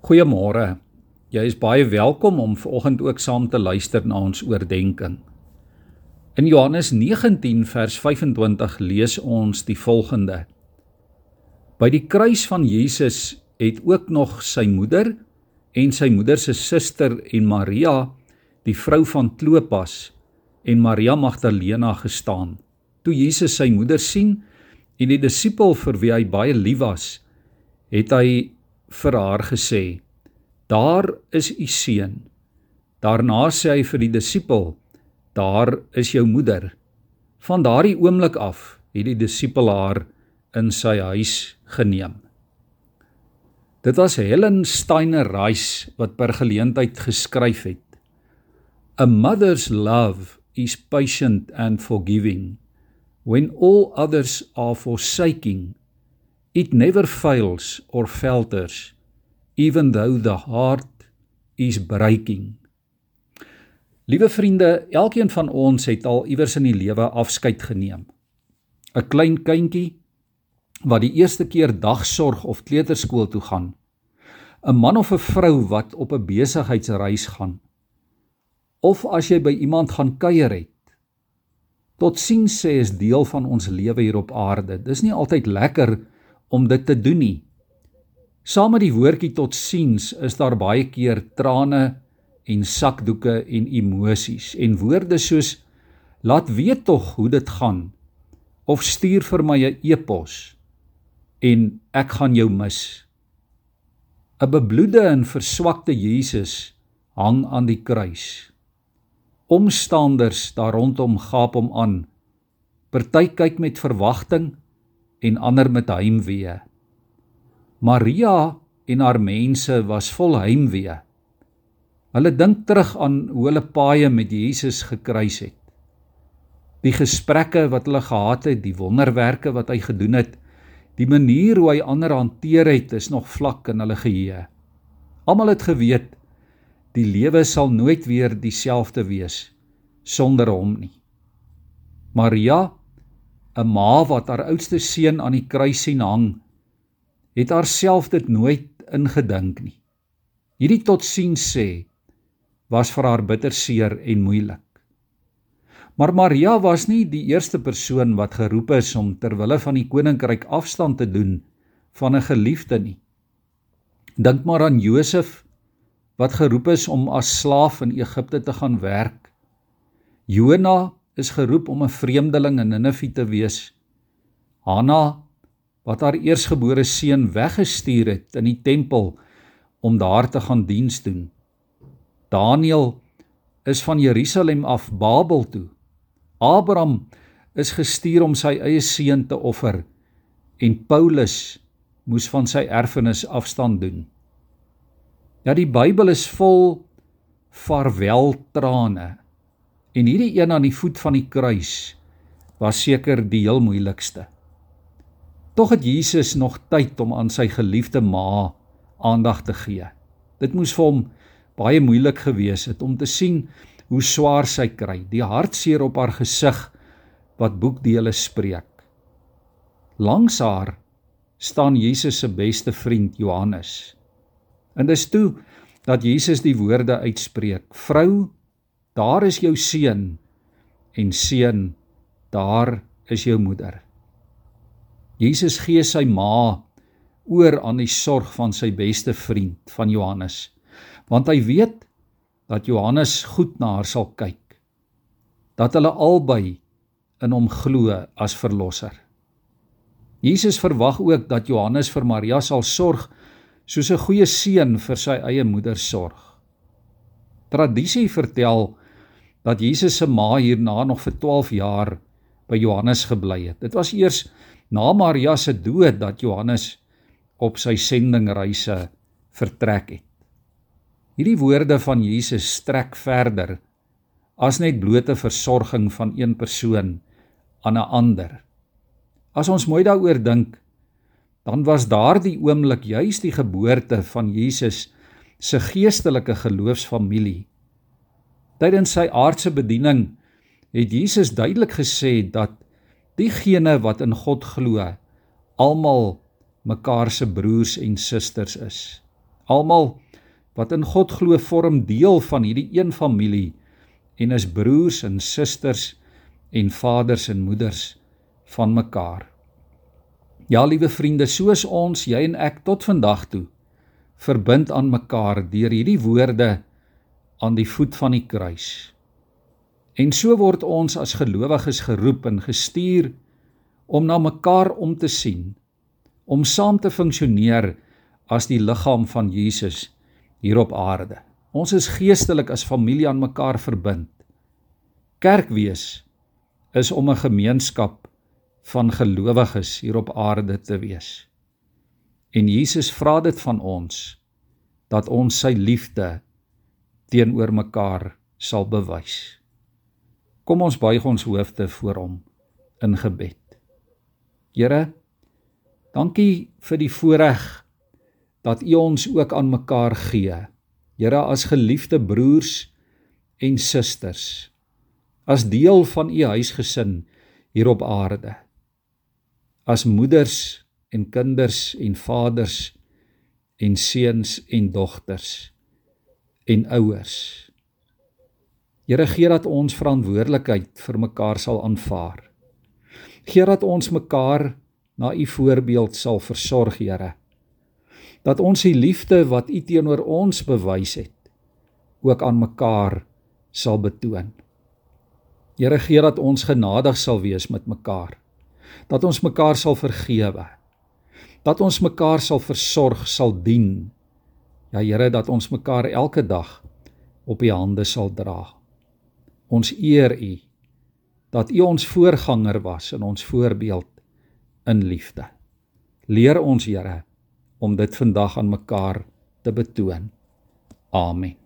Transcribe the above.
Goeiemôre. Jy is baie welkom om vanoggend ook saam te luister na ons oordeenking. In Johannes 19 vers 25 lees ons die volgende: By die kruis van Jesus het ook nog sy moeder en sy moeder se suster en Maria, die vrou van Klopas en Maria Magdalena gestaan. Toe Jesus sy moeder sien en die disipel vir wie hy baie lief was, het hy vir haar gesê: "Daar is u seun." Daarna sê hy vir die disipel: "Daar is jou moeder." Van daardie oomblik af het die disipel haar in sy huis geneem. Dit was Helen Steiner Rice wat per geleentheid geskryf het: A mother's love is patient and forgiving when all others are forsaking It never fails or falters, even though the heart is breaking. Liewe vriende, elkeen van ons het al iewers in die lewe afskeid geneem. 'n Klein kindjie wat die eerste keer dagsorg of kleuterskool toe gaan. 'n Man of 'n vrou wat op 'n besigheidsreis gaan. Of as jy by iemand gaan kuier het. Totsiens sê is deel van ons lewe hier op aarde. Dis nie altyd lekker nie om dit te doen nie. Saam met die woordjie totsiens is daar baie keer trane en sakdoeke en emosies en woorde soos laat weet tog hoe dit gaan of stuur vir my 'n e-pos en ek gaan jou mis. 'n Bebloede en verswakte Jesus hang aan die kruis. Omstanders daar rondom gaap hom aan. Party kyk met verwagting en ander met heimwee. Maria en haar mense was vol heimwee. Hulle dink terug aan hoe hulle paaie met Jesus gekruis het. Die gesprekke wat hulle gehad het, die wonderwerke wat hy gedoen het, die manier hoe hy ander hanteer het, is nog vlak in hulle geheue. Almal het geweet die lewe sal nooit weer dieselfde wees sonder hom nie. Maria 'n ma wat haar oudste seun aan die kruis sien hang, het haarself dit nooit ingedink nie. Hierdie totsiens sê was vir haar bitter seer en moeilik. Maar Maria was nie die eerste persoon wat geroep is om ter wille van die koninkryk afstand te doen van 'n geliefde nie. Dink maar aan Josef wat geroep is om as slaaf in Egipte te gaan werk. Jona is geroep om 'n vreemdeling in Ninive te wees. Hanna wat haar eersgebore seun weggestuur het in die tempel om daar te gaan diens doen. Daniël is van Jerusalem af Babel toe. Abraham is gestuur om sy eie seun te offer en Paulus moes van sy erfenis afstand doen. Ja die Bybel is vol vaarweltrane En hierdie een aan die voet van die kruis was seker die heel moeilikste. Tog het Jesus nog tyd om aan sy geliefde ma aandag te gee. Dit moes vir hom baie moeilik gewees het om te sien hoe swaar sy kry, die hartseer op haar gesig wat boekdele spreek. Langs haar staan Jesus se beste vriend Johannes. En dis toe dat Jesus die woorde uitspreek: "Vrou, daar is jou seun en seun daar is jou moeder. Jesus gee sy ma oor aan die sorg van sy beste vriend van Johannes want hy weet dat Johannes goed na haar sal kyk dat hulle albei in hom glo as verlosser. Jesus verwag ook dat Johannes vir Maria sal sorg soos 'n goeie seun vir sy eie moeder sorg. Tradisie vertel dat Jesus se ma hierna nog vir 12 jaar by Johannes gebly het. Dit was eers na Maria se dood dat Johannes op sy sendingreise vertrek het. Hierdie woorde van Jesus strek verder as net blote versorging van een persoon aan 'n ander. As ons mooi daaroor dink, dan was daardie oomblik juis die geboorte van Jesus se geestelike geloofsfamilie Tydens sy aardse bediening het Jesus duidelik gesê dat diegene wat in God glo, almal mekaar se broers en susters is. Almal wat in God glo vorm deel van hierdie een familie en is broers en susters en vaders en moeders van mekaar. Ja, liewe vriende, soos ons, jy en ek tot vandag toe verbind aan mekaar deur hierdie woorde aan die voet van die kruis. En so word ons as gelowiges geroep en gestuur om na mekaar om te sien, om saam te funksioneer as die liggaam van Jesus hier op aarde. Ons is geestelik as familie aan mekaar verbind. Kerk wees is om 'n gemeenskap van gelowiges hier op aarde te wees. En Jesus vra dit van ons dat ons sy liefde teenoor mekaar sal bewys. Kom ons buig ons hoofde voor hom in gebed. Here, dankie vir die voorreg dat U ons ook aan mekaar gee. Here, as geliefde broers en susters, as deel van U huisgesin hier op aarde. As moeders en kinders en vaders en seuns en dogters en ouers. Here gee dat ons verantwoordelikheid vir mekaar sal aanvaar. Gee dat ons mekaar na u voorbeeld sal versorg, Here. Dat ons die liefde wat u teenoor ons bewys het, ook aan mekaar sal betoon. Here gee dat ons genadig sal wees met mekaar. Dat ons mekaar sal vergewe. Dat ons mekaar sal versorg, sal dien Ja Here dat ons mekaar elke dag op U hande sal dra. Ons eer U dat U ons voorganger was en ons voorbeeld in liefde. Leer ons Here om dit vandag aan mekaar te betoon. Amen.